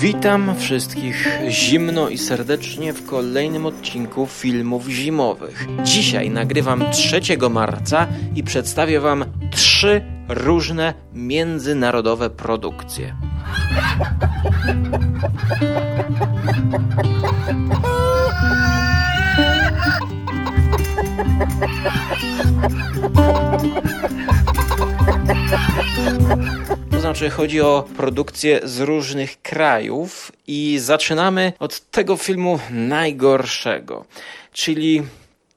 Witam wszystkich zimno i serdecznie w kolejnym odcinku filmów zimowych. Dzisiaj nagrywam 3 marca i przedstawię Wam trzy różne międzynarodowe produkcje. To znaczy chodzi o produkcje z różnych krajów i zaczynamy od tego filmu najgorszego, czyli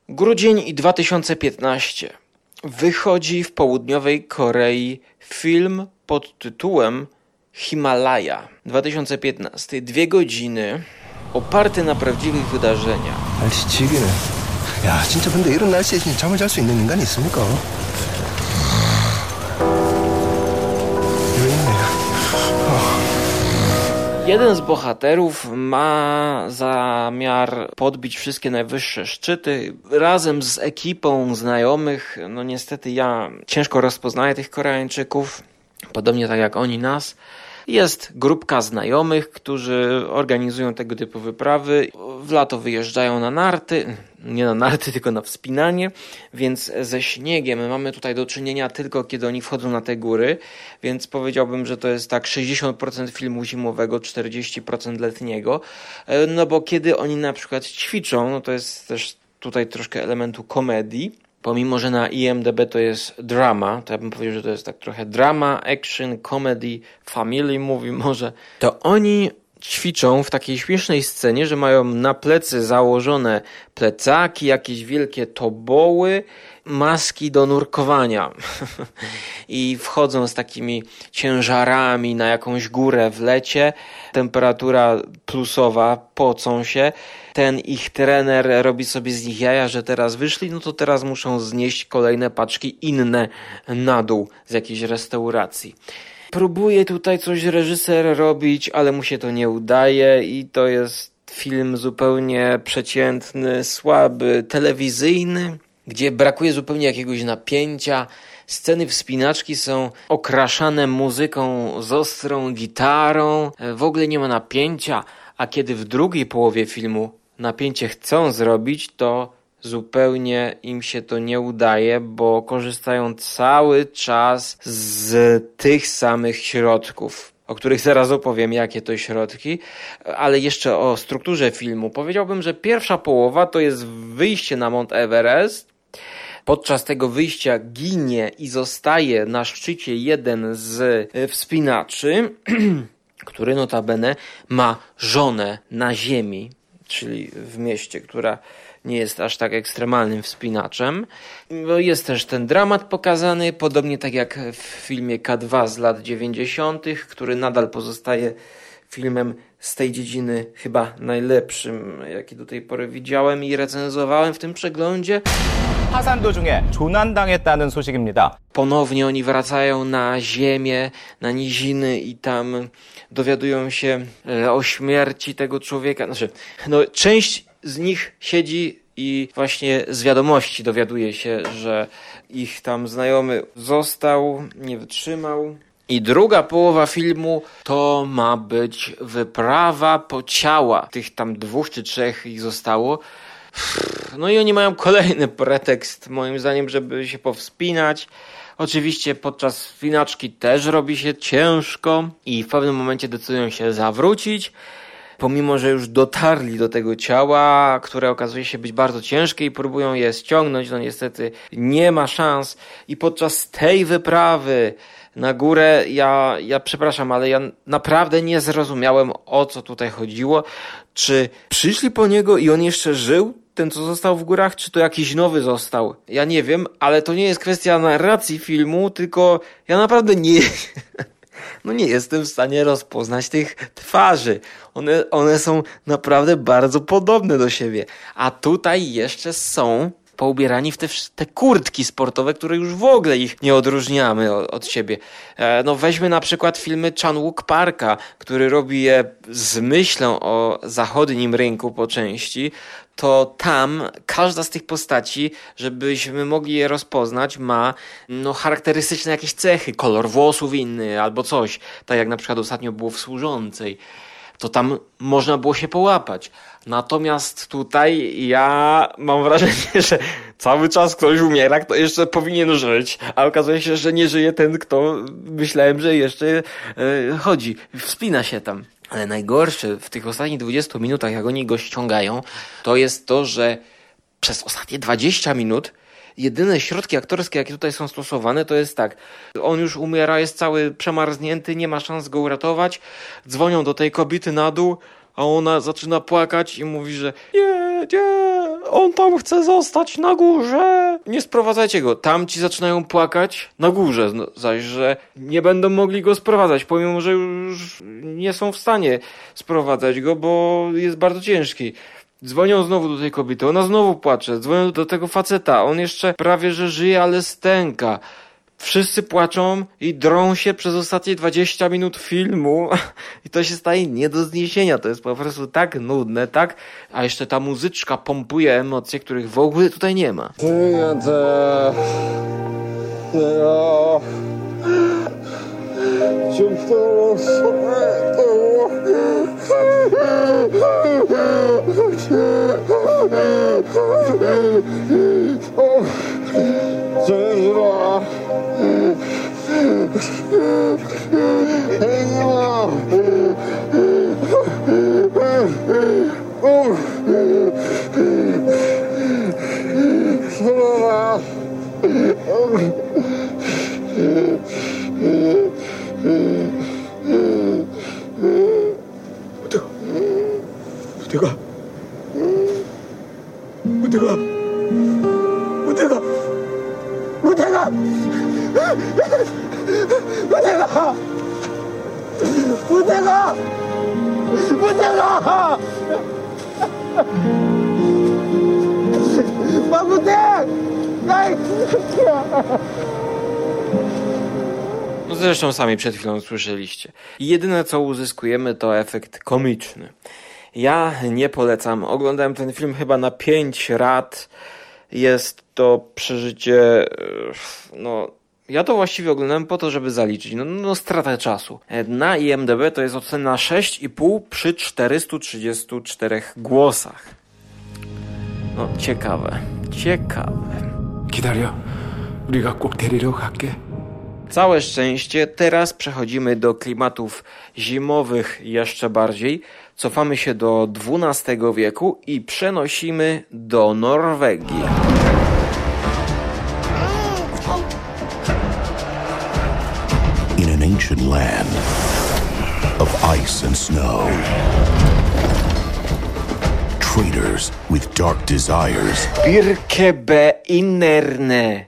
grudzień i 2015. Wychodzi w południowej Korei film pod tytułem Himalaya 2015. Dwie godziny oparty na prawdziwych wydarzeniach. 날씨 지기네. 야, 진짜 근데 이런 날씨에 진짜 잠을 잘 수 있는 인간이 있습니까? Jeden z bohaterów ma zamiar podbić wszystkie najwyższe szczyty razem z ekipą znajomych. No niestety ja ciężko rozpoznaję tych Koreańczyków, podobnie tak jak oni nas. Jest grupka znajomych, którzy organizują tego typu wyprawy. W lato wyjeżdżają na narty, nie na narty, tylko na wspinanie, więc ze śniegiem mamy tutaj do czynienia tylko kiedy oni wchodzą na te góry, więc powiedziałbym, że to jest tak 60% filmu zimowego, 40% letniego. E, No bo kiedy oni na przykład ćwiczą, no to jest też tutaj troszkę elementu komedii. Pomimo, że na IMDb to jest drama, to ja bym powiedział, że to jest tak trochę drama, action, comedy, family movie może, to oni ćwiczą w takiej śmiesznej scenie, że mają na plecy założone plecaki, jakieś wielkie toboły, maski do nurkowania. I wchodzą z takimi ciężarami na jakąś górę w lecie, temperatura plusowa, pocą się, ten ich trener robi sobie z nich jaja, że teraz wyszli, no to teraz muszą znieść kolejne paczki inne na dół z jakiejś restauracji. Próbuje tutaj coś reżyser robić, ale mu się to nie udaje i to jest film zupełnie przeciętny, słaby, telewizyjny, gdzie brakuje zupełnie jakiegoś napięcia. Sceny wspinaczki są okraszane muzyką z ostrą gitarą, w ogóle nie ma napięcia, a kiedy w drugiej połowie filmu napięcie chcą zrobić, to zupełnie im się to nie udaje, bo korzystają cały czas z tych samych środków. O których zaraz opowiem, jakie to środki, ale jeszcze o strukturze filmu. Powiedziałbym, że pierwsza połowa to jest wyjście na Mount Everest, Podczas tego wyjścia ginie i zostaje na szczycie jeden z e, wspinaczy, który notabene ma żonę na ziemi, czyli w mieście, która nie jest aż tak ekstremalnym wspinaczem. No, Jest też ten dramat pokazany, podobnie tak jak w filmie K2 z lat 90., który nadal pozostaje filmem z tej dziedziny chyba najlepszym, jaki do tej pory widziałem i recenzowałem w tym przeglądzie. 하산 도중에 조난당했다는 소식입니다. Ponownie oni wracają na ziemię, na niziny i tam dowiadują się e, o śmierci tego człowieka. Znaczy, no, część z nich siedzi i właśnie z wiadomości dowiaduje się, że ich tam znajomy został, nie wytrzymał. I druga połowa filmu to ma być wyprawa po ciała. Tych tam dwóch czy trzech ich zostało. No i oni mają kolejny pretekst, moim zdaniem, żeby się powspinać. Oczywiście podczas wspinaczki też robi się ciężko i w pewnym momencie decydują się zawrócić. Pomimo, że już dotarli do tego ciała, które okazuje się być bardzo ciężkie i próbują je ściągnąć, no niestety nie ma szans. I podczas tej wyprawy na górę, ja, ja przepraszam, ale ja naprawdę nie zrozumiałem o co tutaj chodziło. Czy przyszli po niego i on jeszcze żył? Ten, co został w górach, czy to jakiś nowy został? Ja nie wiem, ale to nie jest kwestia narracji filmu, tylko ja naprawdę nie. No nie jestem w stanie rozpoznać tych twarzy. One, one są naprawdę bardzo podobne do siebie. A tutaj jeszcze są poubierani w te, te kurtki sportowe, które już w ogóle ich nie odróżniamy od, od siebie. E, no weźmy na przykład filmy Chan-wook Parka, który robi je z myślą o zachodnim rynku po części, to tam każda z tych postaci, żebyśmy mogli je rozpoznać, ma no, charakterystyczne jakieś cechy, kolor włosów inny albo coś, tak jak na przykład ostatnio było w Służącej. To tam można było się połapać. Natomiast tutaj ja mam wrażenie, że cały czas ktoś umiera, kto jeszcze powinien żyć, a okazuje się, że nie żyje ten, kto myślałem, że jeszcze yy, chodzi, wspina się tam. Ale najgorsze w tych ostatnich 20 minutach, jak oni go ściągają, to jest to, że przez ostatnie 20 minut jedyne środki aktorskie, jakie tutaj są stosowane, to jest tak. On już umiera, jest cały przemarznięty, nie ma szans go uratować. Dzwonią do tej kobiety na dół, a ona zaczyna płakać i mówi, że nie, nie, on tam chce zostać na górze. Nie sprowadzajcie go. Tamci zaczynają płakać na górze, no, zaś, że nie będą mogli go sprowadzać, pomimo, że już nie są w stanie sprowadzać go, bo jest bardzo ciężki. Dzwonią znowu do tej kobiety, ona znowu płacze. Dzwonią do tego faceta, on jeszcze prawie że żyje, ale stęka. Wszyscy płaczą i drą się przez ostatnie 20 minut filmu i to się staje nie do zniesienia. To jest po prostu tak nudne, tak? A jeszcze ta muzyczka pompuje emocje, których w ogóle tutaj nie ma. 무 대가 무대가 무대가 무대가 무대가 무대가 무대가 마무대 나이 No zresztą sami przed chwilą słyszeliście. I jedyne co uzyskujemy to efekt komiczny. Ja nie polecam. Oglądałem ten film chyba na pięć lat. Jest to przeżycie, no, ja to właściwie oglądałem po to, żeby zaliczyć. No, no strata czasu. Na IMDB to jest ocena 6,5 przy 434 głosach. No, ciekawe. Ciekawe. 기다려 우리가 꼭 데리러 갈게 Całe szczęście, teraz przechodzimy do klimatów zimowych jeszcze bardziej. Cofamy się do XII wieku i przenosimy do Norwegii. And snow, traitors with dark desires Birkebe Innerne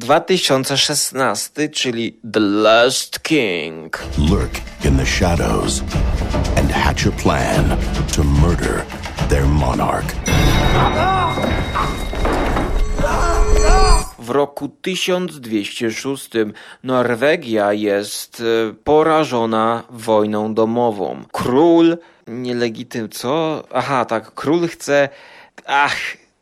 2016, czyli The Last King. lurk in the shadows and hatch a plan to murder their monarch. Ah! W roku 1206 Norwegia jest e, porażona wojną domową. Król nielegitym, co? Aha, tak, król chce. Ach,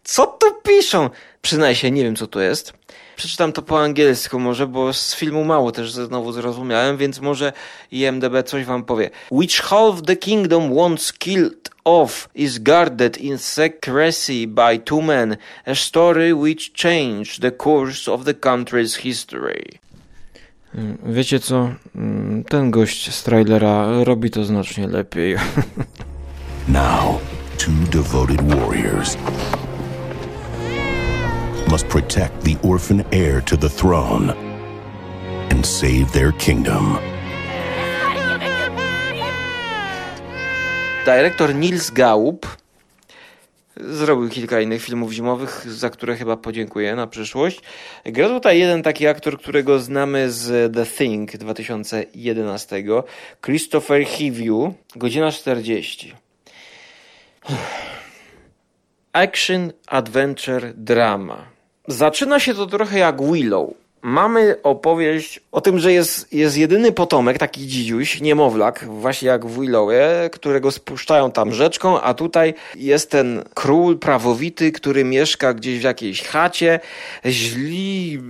co tu piszą? Przyznaj się, nie wiem co to jest. Przeczytam to po angielsku może, bo z filmu mało też znowu zrozumiałem, więc może IMDB coś wam powie. Which half the kingdom once killed off is guarded in secrecy by two men, a story which changed the course of the country's history. Wiecie co? Ten gość z trailera robi to znacznie lepiej. Now, two devoted warriors must protect the orphan heir to the throne and save their kingdom. Dyrektor Nils Gaup zrobił kilka innych filmów zimowych, za które chyba podziękuję na przyszłość. Gra tutaj jeden taki aktor, którego znamy z The Thing 2011, Christopher Hivju, godzina 40. Action, adventure, drama. Zaczyna się to trochę jak Willow. Mamy opowieść o tym, że jest, jest jedyny potomek, taki dzidziuś, niemowlak, właśnie jak w Willowie, którego spuszczają tam rzeczką, a tutaj jest ten król prawowity, który mieszka gdzieś w jakiejś chacie. Źli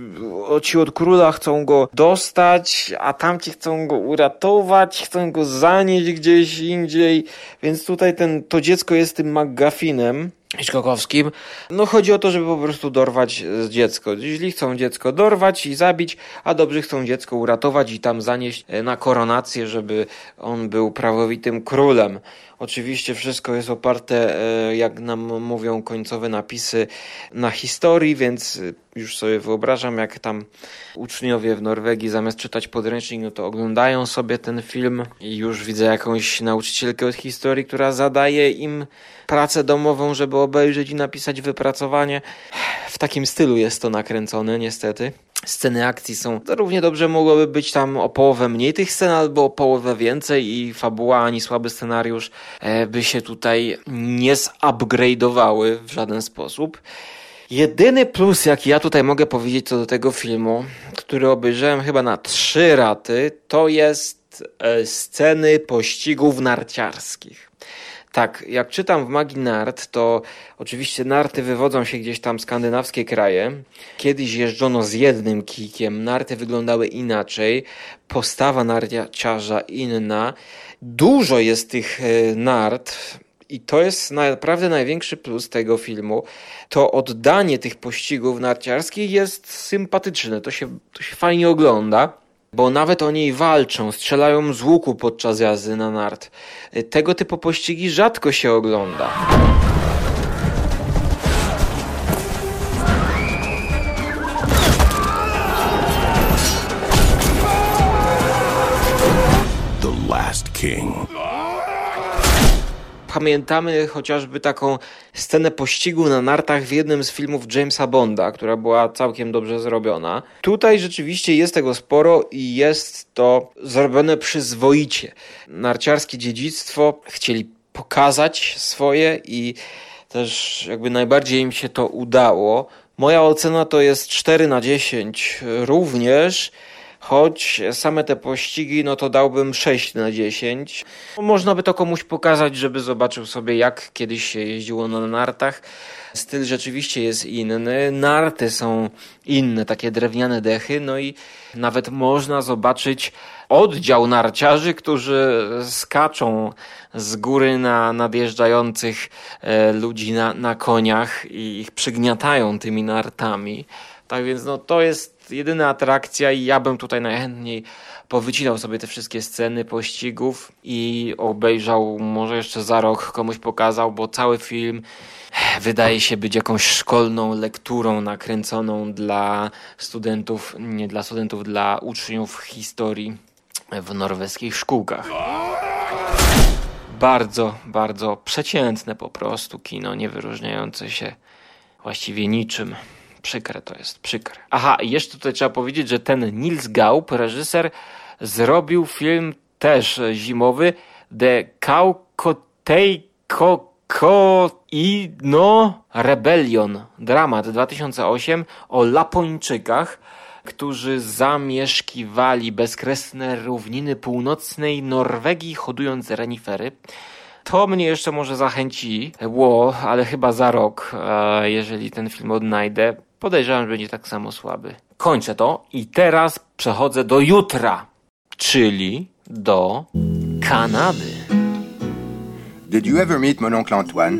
ci od króla chcą go dostać, a tamci chcą go uratować, chcą go zanieść gdzieś indziej, więc tutaj ten, to dziecko jest tym McGuffinem. Hitchcockowskim. No chodzi o to, żeby po prostu dorwać dziecko. Źli chcą dziecko dorwać i zabić, a dobrzy chcą dziecko uratować i tam zanieść e, na koronację, żeby on był prawowitym królem. Oczywiście wszystko jest oparte, e, jak nam mówią końcowe napisy, na historii, więc e, już sobie wyobrażam, jak tam uczniowie w Norwegii zamiast czytać podręcznik, no to oglądają sobie ten film i już widzę jakąś nauczycielkę od historii, która zadaje im pracę domową, żeby obejrzeć i napisać wypracowanie. W takim stylu jest to nakręcone, niestety. Sceny akcji są równie dobrze mogłoby być tam o połowę mniej tych scen, albo o połowę więcej i fabuła ani słaby scenariusz e, by się tutaj nie zupgrade'owały w żaden sposób. Jedyny plus, jaki ja tutaj mogę powiedzieć co do tego filmu, który obejrzałem chyba na trzy raty, to jest e, sceny pościgów narciarskich. Tak, jak czytam w Magii Nart, to oczywiście narty wywodzą się gdzieś tam skandynawskie kraje. Kiedyś jeżdżono z jednym kijkiem, narty wyglądały inaczej, postawa narciarza inna. Dużo jest tych e, nart, i to jest naprawdę największy plus tego filmu. To oddanie tych pościgów narciarskich jest sympatyczne, to się, to się fajnie ogląda bo nawet oni walczą, strzelają z łuku podczas jazdy na nart. Tego typu pościgi rzadko się ogląda. The Last King. Pamiętamy chociażby taką scenę pościgu na nartach w jednym z filmów Jamesa Bonda, która była całkiem dobrze zrobiona. Tutaj rzeczywiście jest tego sporo i jest to zrobione przyzwoicie. Narciarskie dziedzictwo chcieli pokazać swoje i też jakby najbardziej im się to udało. Moja ocena to jest 4 na 10 również choć same te pościgi, no to dałbym 6 na 10. Można by to komuś pokazać, żeby zobaczył sobie, jak kiedyś się jeździło na nartach. Styl rzeczywiście jest inny, narty są inne, takie drewniane dechy, no i nawet można zobaczyć oddział narciarzy, którzy skaczą z góry na nadjeżdżających e, ludzi na, na koniach i ich przygniatają tymi nartami. Tak więc no, to jest jedyna atrakcja i ja bym tutaj najchętniej powycinał sobie te wszystkie sceny pościgów i obejrzał, może jeszcze za rok komuś pokazał, bo cały film wydaje się być jakąś szkolną lekturą nakręconą dla studentów, nie dla studentów, dla uczniów historii w norweskich szkółkach. Bardzo, bardzo przeciętne po prostu kino, nie wyróżniające się właściwie niczym. Przykre to jest, przykre. Aha, i jeszcze tutaj trzeba powiedzieć, że ten Nils Gaup, reżyser, zrobił film też zimowy The Kaukotejko Ko i no Rebellion, dramat 2008 o Lapończykach, którzy zamieszkiwali bezkresne równiny północnej Norwegii, hodując renifery. To mnie jeszcze może zachęci, ło, ale chyba za rok, e, jeżeli ten film odnajdę. Podejrzewam, że będzie tak samo słaby. Kończę to i teraz przechodzę do jutra, czyli do Kanady. Did you ever meet mon oncle Antoine?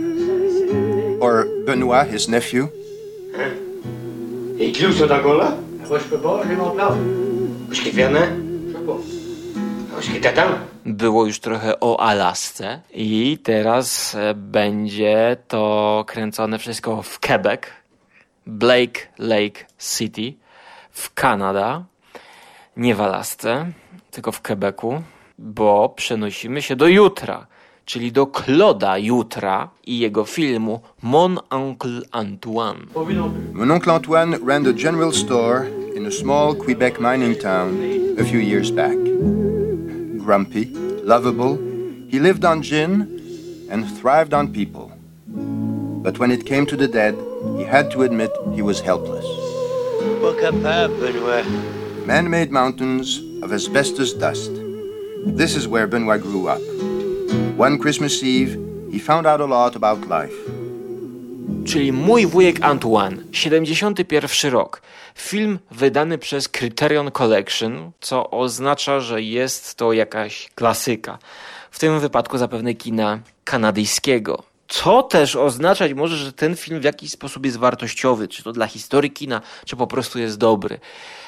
Or Benoit, his nephew? Et Clou d'Angola? Je sais pas. Où est-ce qu'il t'attend? Było już trochę o Alasce i teraz e, będzie to kręcone wszystko w Quebec, Blake Lake City, w Kanada, nie w Alasce, tylko w Quebecu, bo przenosimy się do jutra, czyli do Claude'a Jutra i jego filmu Mon Oncle Antoine. Mon oncle Antoine ran a general store in a small Quebec mining town a few years back. Grumpy, lovable, he lived on gin and thrived on people. But when it came to the dead, he had to admit he was helpless. Man made mountains of asbestos dust. This is where Benoit grew up. One Christmas Eve, he found out a lot about life. Czyli Mój wujek Antoine, 71 rok. Film wydany przez Criterion Collection, co oznacza, że jest to jakaś klasyka. W tym wypadku zapewne kina kanadyjskiego. Co też oznaczać może, że ten film w jakiś sposób jest wartościowy, czy to dla historii kina, czy po prostu jest dobry.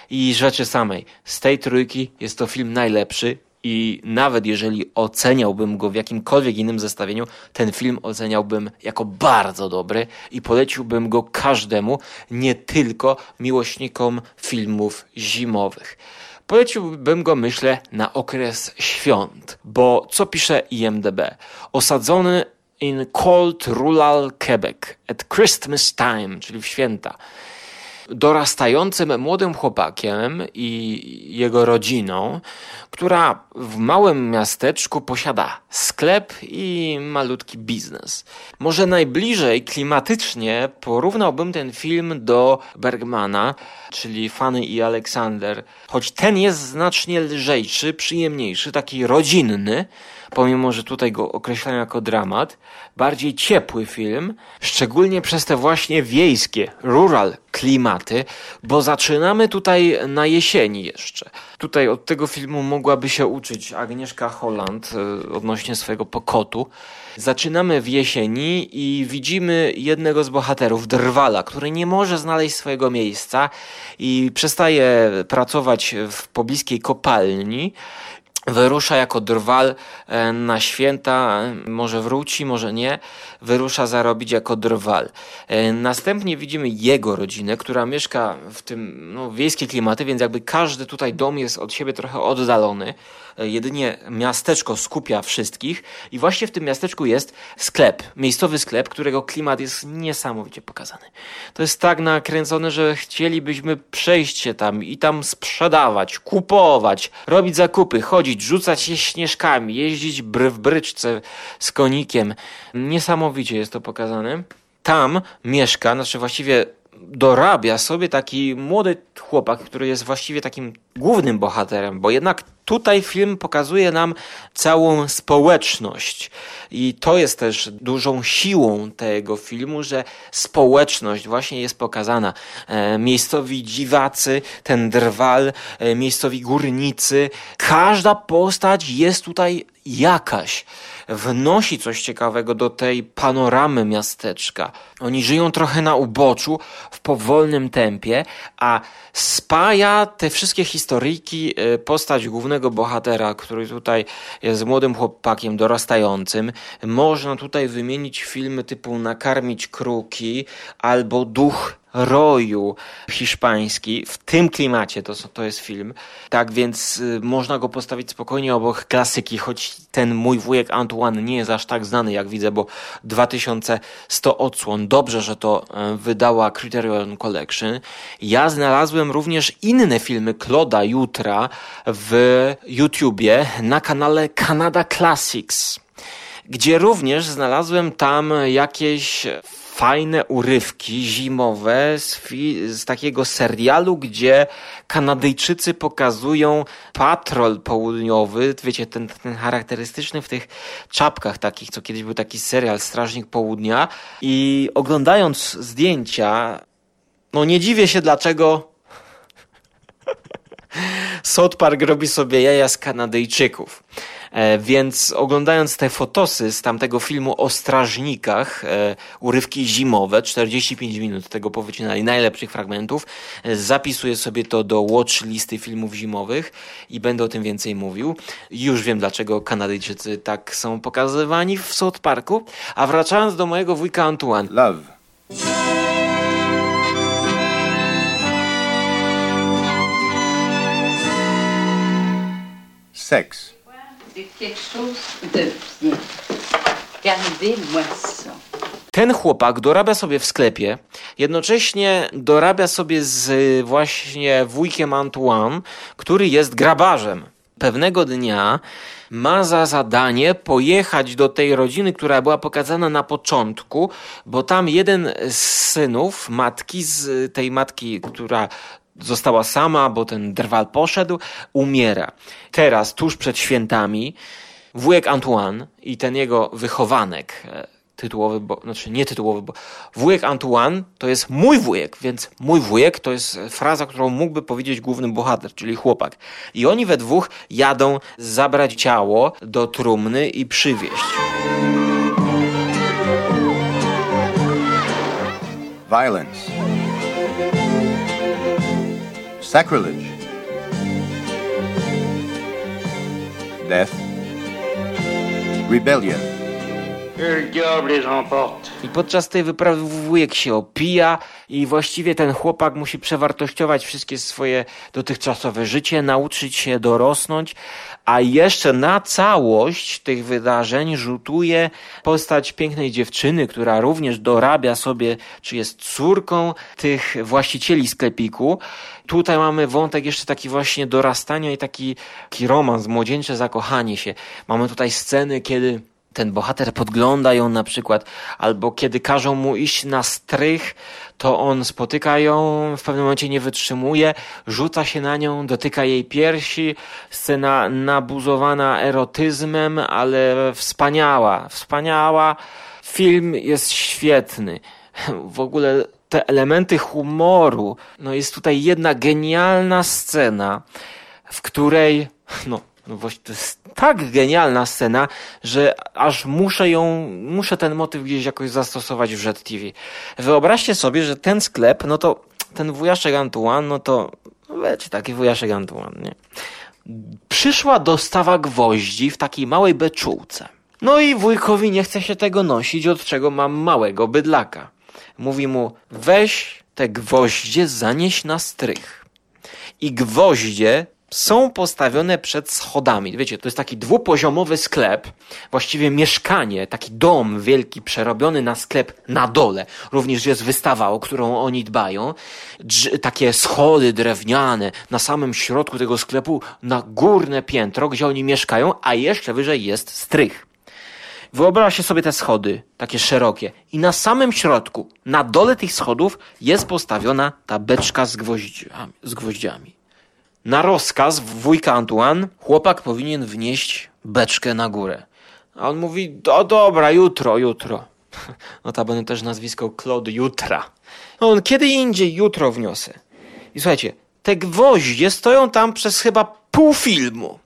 I rzeczy samej, z tej trójki jest to film najlepszy, i nawet jeżeli oceniałbym go w jakimkolwiek innym zestawieniu, ten film oceniałbym jako bardzo dobry i poleciłbym go każdemu, nie tylko miłośnikom filmów zimowych. Poleciłbym go, myślę, na okres świąt, bo co pisze IMDB? Osadzony in cold rural Quebec at Christmas time, czyli w święta dorastającym młodym chłopakiem i jego rodziną, która w małym miasteczku posiada sklep i malutki biznes. Może najbliżej klimatycznie porównałbym ten film do Bergmana, czyli Fanny i Aleksander, choć ten jest znacznie lżejszy, przyjemniejszy, taki rodzinny, pomimo że tutaj go określają jako dramat, bardziej ciepły film, szczególnie przez te właśnie wiejskie, rural klimaty, bo zaczynamy tutaj na jesieni jeszcze. Tutaj od tego filmu mogłaby się uczyć Agnieszka Holland e, odnośnie swojego pokotu. Zaczynamy w jesieni i widzimy jednego z bohaterów, Drwala, który nie może znaleźć swojego miejsca i przestaje pracować w pobliskiej kopalni wyrusza jako drwal e, na święta, może wróci, może nie, wyrusza zarobić jako drwal. E, następnie widzimy jego rodzinę, która mieszka w tym no, wiejskie klimaty, więc jakby każdy tutaj dom jest od siebie trochę oddalony. E, jedynie miasteczko skupia wszystkich i właśnie w tym miasteczku jest sklep, miejscowy sklep, którego klimat jest niesamowicie pokazany. To jest tak nakręcone, że chcielibyśmy przejść się tam i tam sprzedawać, kupować, robić zakupy, chodzić, rzucać się śnieżkami, jeździć br w bryczce z konikiem. Niesamowicie jest to pokazane. Tam mieszka, znaczy właściwie dorabia sobie taki młody chłopak, który jest właściwie takim głównym bohaterem, bo jednak tutaj film pokazuje nam całą społeczność i to jest też dużą siłą tego filmu, że społeczność właśnie jest pokazana. E, miejscowi dziwacy, ten drwal, e, miejscowi górnicy, każda postać jest tutaj jakaś wnosi coś ciekawego do tej panoramy miasteczka. Oni żyją trochę na uboczu, w powolnym tempie, a spaja te wszystkie historyjki y, postać głównego bohatera, który tutaj jest młodym chłopakiem dorastającym. Można tutaj wymienić filmy typu Nakarmić kruki albo Duch roju hiszpański. W tym klimacie to, to jest film. Tak więc y, można go postawić spokojnie obok klasyki, choć ten mój wujek Antoine nie jest aż tak znany, jak widzę, bo 2100 odsłon. Dobrze, że to y, wydała Criterion Collection. Ja znalazłem również inne filmy Kloda Jutra w YouTubie na kanale Canada Classics gdzie również znalazłem tam jakieś fajne urywki zimowe z, z, takiego serialu, gdzie Kanadyjczycy pokazują patrol południowy, wiecie, ten, ten charakterystyczny w tych czapkach takich, co kiedyś był taki serial Strażnik Południa i oglądając zdjęcia, no nie dziwię się dlaczego South Park robi sobie jaja z Kanadyjczyków. E, więc oglądając te fotosy z tamtego filmu o strażnikach, e, urywki zimowe, 45 minut tego powycinali, najlepszych fragmentów, e, zapisuję sobie to do watch listy filmów zimowych i będę o tym więcej mówił. Już wiem, dlaczego Kanadyjczycy tak są pokazywani w South Parku. A wracając do mojego wujka Antoine. Love. Sex. quelque chose de bien. Regardez-moi ça. Ten chłopak dorabia sobie w sklepie, jednocześnie dorabia sobie z właśnie wujkiem Antoine, który jest grabarzem. pewnego dnia ma za zadanie pojechać do tej rodziny, która była pokazana na początku, bo tam jeden z synów matki, z tej matki, która została sama, bo ten drwal poszedł, umiera. Teraz, tuż przed świętami, wujek Antoine i ten jego wychowanek, e, tytułowy, bo, znaczy nie tytułowy, bo wujek Antoine to jest mój wujek, więc mój wujek to jest fraza, którą mógłby powiedzieć główny bohater, czyli chłopak. I oni we dwóch jadą zabrać ciało do trumny i przywieźć. Violence. Sacrilege. Death. Rebellion. I podczas tej wyprawy wujek się opija i właściwie ten chłopak musi przewartościować wszystkie swoje dotychczasowe życie, nauczyć się dorosnąć, a jeszcze na całość tych wydarzeń rzutuje postać pięknej dziewczyny, która również dorabia sobie, czy jest córką tych właścicieli sklepiku. Tutaj mamy wątek jeszcze taki właśnie dorastania i taki, taki romans, młodzieńcze zakochanie się. Mamy tutaj sceny, kiedy ten bohater podgląda ją na przykład, albo kiedy każą mu iść na strych, to on spotyka ją, w pewnym momencie nie wytrzymuje, rzuca się na nią, dotyka jej piersi, scena nabuzowana erotyzmem, ale wspaniała, wspaniała. Film jest świetny. W ogóle te elementy humoru, no jest tutaj jedna genialna scena, w której, no, no właśnie, to jest tak genialna scena, że aż muszę ją, muszę ten motyw gdzieś jakoś zastosować w Red TV. Wyobraźcie sobie, że ten sklep, no to ten wujaszek Antoine, no to wiecie, taki wujaszek Antoine, nie? Przyszła dostawa gwoździ w takiej małej beczułce. No i wujkowi nie chce się tego nosić, od czego mam małego bydlaka. Mówi mu, weź te gwoździe, zanieś na strych. I gwoździe są postawione przed schodami. Wiecie, to jest taki dwupoziomowy sklep, właściwie mieszkanie, taki dom wielki, przerobiony na sklep na dole. Również jest wystawa, o którą oni dbają. Takie schody drewniane na samym środku tego sklepu, na górne piętro, gdzie oni mieszkają, a jeszcze wyżej jest strych. Wyobraźcie sobie te schody, takie szerokie, i na samym środku, na dole tych schodów, jest postawiona ta beczka z. Z gwoździami. Na rozkaz wujka Antoine chłopak powinien wnieść beczkę na górę. A on mówi, do dobra, jutro, jutro. Notabene też nazwisko Claude Jutra. No on kiedy indziej jutro wniosę. I słuchajcie, te gwoździe stoją tam przez chyba pół filmu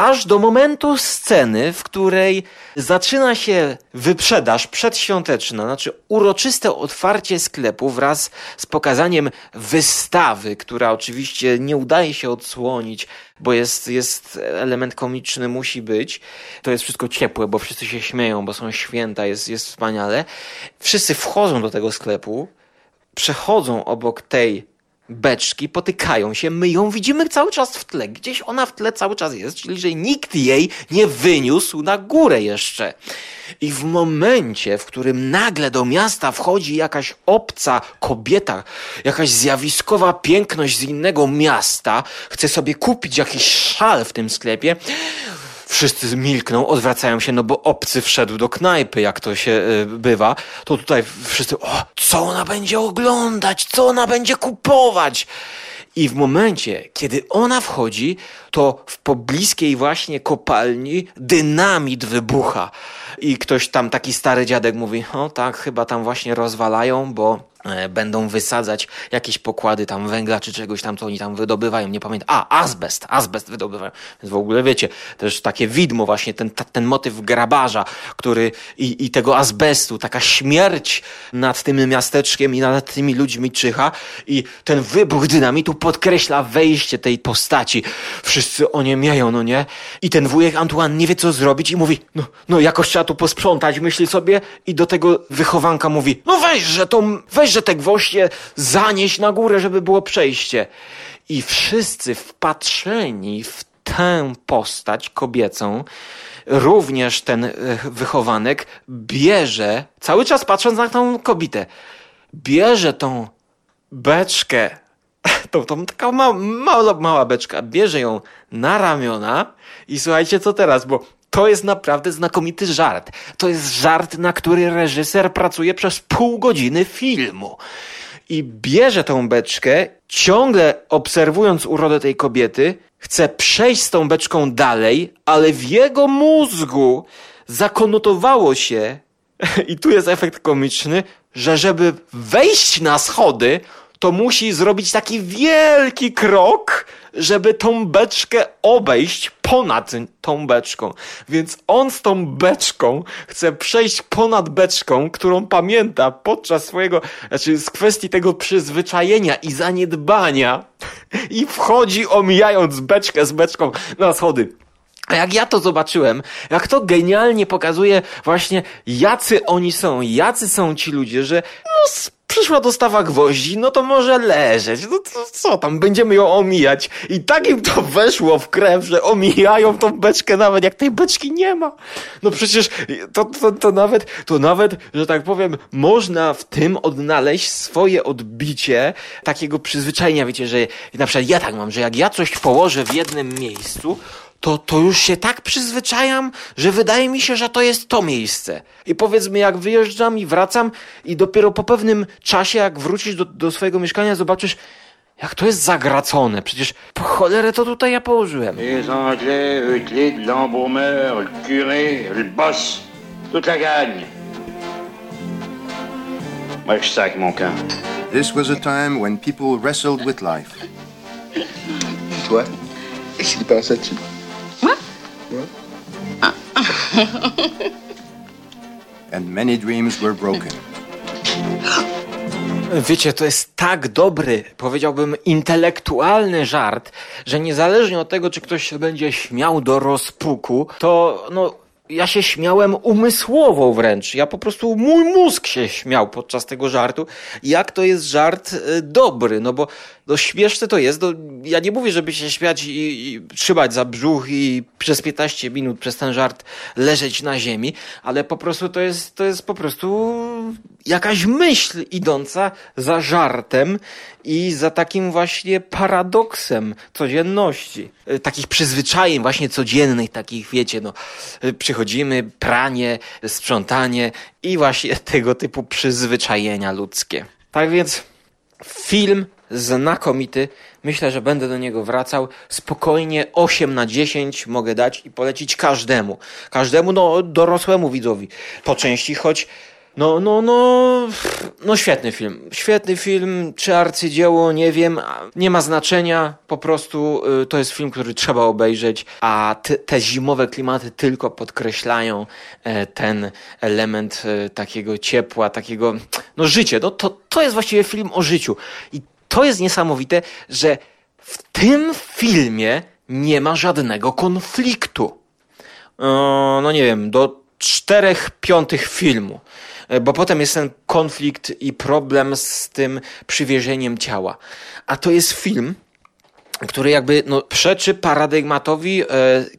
aż do momentu sceny, w której zaczyna się wyprzedaż przedświąteczna, znaczy uroczyste otwarcie sklepu wraz z pokazaniem wystawy, która oczywiście nie udaje się odsłonić, bo jest, jest element komiczny, musi być. To jest wszystko ciepłe, bo wszyscy się śmieją, bo są święta, jest, jest wspaniale. Wszyscy wchodzą do tego sklepu, przechodzą obok tej beczki potykają się, my ją widzimy cały czas w tle. Gdzieś ona w tle cały czas jest, czyli że nikt jej nie wyniósł na górę jeszcze. I w momencie, w którym nagle do miasta wchodzi jakaś obca kobieta, jakaś zjawiskowa piękność z innego miasta, chce sobie kupić jakiś szal w tym sklepie, wszyscy milkną, odwracają się, no bo obcy wszedł do knajpy, jak to się y, bywa, to tutaj wszyscy, o, co ona będzie oglądać, co ona będzie kupować? I w momencie, kiedy ona wchodzi, to w pobliskiej właśnie kopalni dynamit wybucha. I ktoś tam, taki stary dziadek mówi, o tak, chyba tam właśnie rozwalają, bo będą wysadzać jakieś pokłady tam węgla czy czegoś tam, co oni tam wydobywają. Nie pamiętam. A, azbest, azbest wydobywają. Więc w ogóle wiecie, też takie widmo właśnie, ten, ten motyw grabarza, który i, i tego azbestu, taka śmierć nad tym miasteczkiem i nad tymi ludźmi czyha i ten wybuch dynamitu podkreśla wejście tej postaci. Wszyscy oniemiają, no nie? I ten wujek Antoine nie wie, co zrobić i mówi, no, no jakoś trzeba tu posprzątać, myśli sobie i do tego wychowanka mówi, no weź, że to, weź, że te gwoździe zanieść na górę, żeby było przejście. I wszyscy wpatrzeni w tę postać kobiecą, również ten e, wychowanek bierze, cały czas patrząc na tą kobietę, bierze tą beczkę tą, tą taka ma, mała, mała beczka, bierze ją na ramiona i słuchajcie, co teraz, bo to jest naprawdę znakomity żart. To jest żart, na który reżyser pracuje przez pół godziny filmu. I bierze tą beczkę, ciągle obserwując urodę tej kobiety, chce przejść z tą beczką dalej, ale w jego mózgu zakonotowało się, i tu jest efekt komiczny, że żeby wejść na schody, to musi zrobić taki wielki krok, żeby tą beczkę obejść ponad tą beczką. Więc on z tą beczką chce przejść ponad beczką, którą pamięta podczas swojego, znaczy z kwestii tego przyzwyczajenia i zaniedbania i wchodzi omijając beczkę z beczką na schody. A jak ja to zobaczyłem, jak to genialnie pokazuje właśnie jacy oni są, jacy są ci ludzie, że no, przyszła dostawa gwoździ, no to może leżeć, no to co tam, będziemy ją omijać. I tak im to weszło w krew, że omijają tą beczkę nawet jak tej beczki nie ma. No przecież to, to, to nawet, to nawet, że tak powiem, można w tym odnaleźć swoje odbicie takiego przyzwyczajenia, wiecie, że na przykład ja tak mam, że jak ja coś położę w jednym miejscu, to, to już się tak przyzwyczajam, że wydaje mi się, że to jest to miejsce. I powiedzmy, jak wyjeżdżam i wracam, i dopiero po pewnym czasie, jak wrócisz do, do swojego mieszkania, zobaczysz, jak to jest zagracone. Przecież po cholerę to tutaj ja położyłem. Les Anglais, Euclide, l'embaumeur, le curé, le boss, toute la gagne. Moi, je sac mon camp. This was a time when people wrestled with life. Toi, il pense là-dessus. and many dreams were broken. Wiecie, to jest tak dobry, powiedziałbym, intelektualny żart, że niezależnie od tego, czy ktoś się będzie śmiał do rozpuku, to no, ja się śmiałem umysłowo wręcz. Ja po prostu, mój mózg się śmiał podczas tego żartu. Jak to jest żart y, dobry, no bo no śmieszne to jest. No, ja nie mówię, żeby się śmiać i, i trzymać za brzuch i przez 15 minut przez ten żart leżeć na ziemi, ale po prostu to jest, to jest po prostu jakaś myśl idąca za żartem i za takim właśnie paradoksem codzienności. Y, takich przyzwyczajeń właśnie codziennych, takich wiecie, no y, przychodzimy, pranie, sprzątanie i właśnie tego typu przyzwyczajenia ludzkie. Tak więc film znakomity. Myślę, że będę do niego wracał. Spokojnie 8 na 10 mogę dać i polecić każdemu. Każdemu, no dorosłemu widzowi. Po części, choć no, no, no, no świetny film. Świetny film, czy arcydzieło, nie wiem, nie ma znaczenia, po prostu y, to jest film, który trzeba obejrzeć, a te, te zimowe klimaty tylko podkreślają e, ten element e, takiego ciepła, takiego, no życie, no to, to jest właściwie film o życiu i to jest niesamowite, że w tym filmie nie ma żadnego konfliktu. No nie wiem, do czterech piątych filmu. E, bo potem jest ten konflikt i problem z tym przywierzeniem ciała. A to jest film, który jakby no, przeczy paradygmatowi e,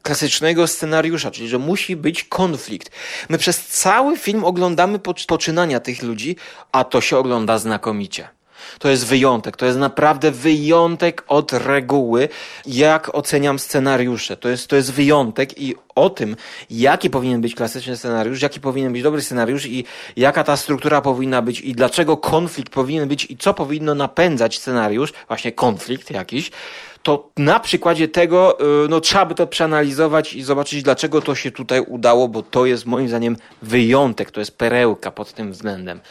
klasycznego scenariusza, czyli że musi być konflikt. My przez cały film oglądamy poczynania tych ludzi, a to się ogląda znakomicie. To jest wyjątek, to jest naprawdę wyjątek od reguły, jak oceniam scenariusze. To jest, to jest wyjątek i o tym, jaki powinien być klasyczny scenariusz, jaki powinien być dobry scenariusz i jaka ta struktura powinna być i dlaczego konflikt powinien być i co powinno napędzać scenariusz, właśnie konflikt jakiś, to na przykładzie tego y, no, trzeba by to przeanalizować i zobaczyć, dlaczego to się tutaj udało, bo to jest moim zdaniem wyjątek, to jest perełka pod tym względem.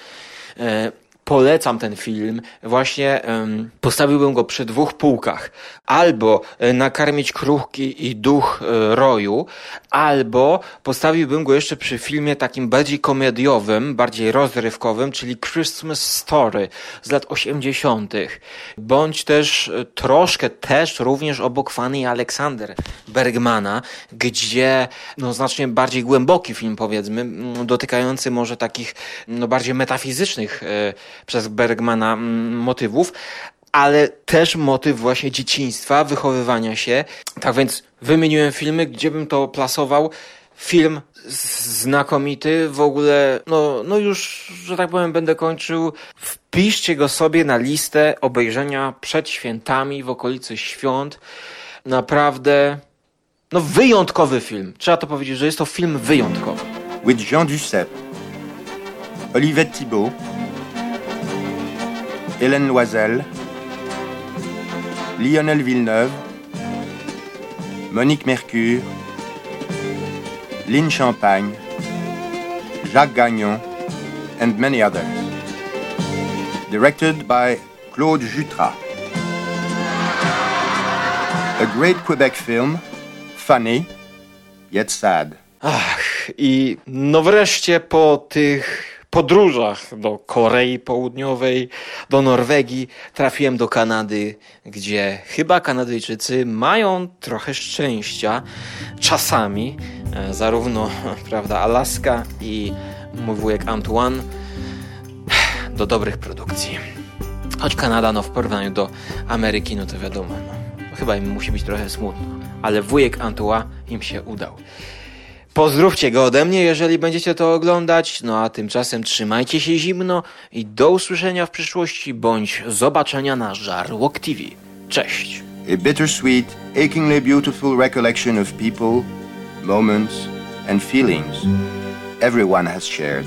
Polecam ten film. Właśnie um, postawiłbym go przy dwóch półkach. Albo e, nakarmić kruchki i duch e, roju, albo postawiłbym go jeszcze przy filmie takim bardziej komediowym, bardziej rozrywkowym, czyli Christmas Story z lat 80. Bądź też e, troszkę też również obok Fanny Aleksander Bergmana, gdzie no, znacznie bardziej głęboki film powiedzmy, dotykający może takich no, bardziej metafizycznych przez Bergmana mm, motywów, ale też motyw właśnie dzieciństwa, wychowywania się. Tak więc wymieniłem filmy, gdzie bym to plasował Film znakomity, w ogóle, no, no już, że tak powiem, będę kończył. Wpiszcie go sobie na listę obejrzenia przed świętami, w okolicy świąt. Naprawdę, no wyjątkowy film. Trzeba to powiedzieć, że jest to film wyjątkowy. with Jean Duceppe, Olivette Thibault, Hélène Loisel, Lionel Villeneuve, Monique Mercure, Lynn Champagne, Jacques Gagnon, and many others. Directed by Claude Jutras. A great Quebec film, funny, yet sad. Podróżach do Korei Południowej, do Norwegii, trafiłem do Kanady, gdzie chyba Kanadyjczycy mają trochę szczęścia czasami, e, zarówno, prawda, Alaska i mój wujek Antoine do dobrych produkcji. Choć Kanada, no w porównaniu do Ameryki, no to wiadomo, no, chyba im musi być trochę smutno. Ale wujek Antoine im się udał. Pozdrówcie go ode mnie, jeżeli będziecie to oglądać. No a tymczasem trzymajcie się zimno i do usłyszenia w przyszłości bądź zobaczenia na Żarłok TV. Cześć! a bittersweet, achingly beautiful recollection of people, moments, and feelings everyone has shared.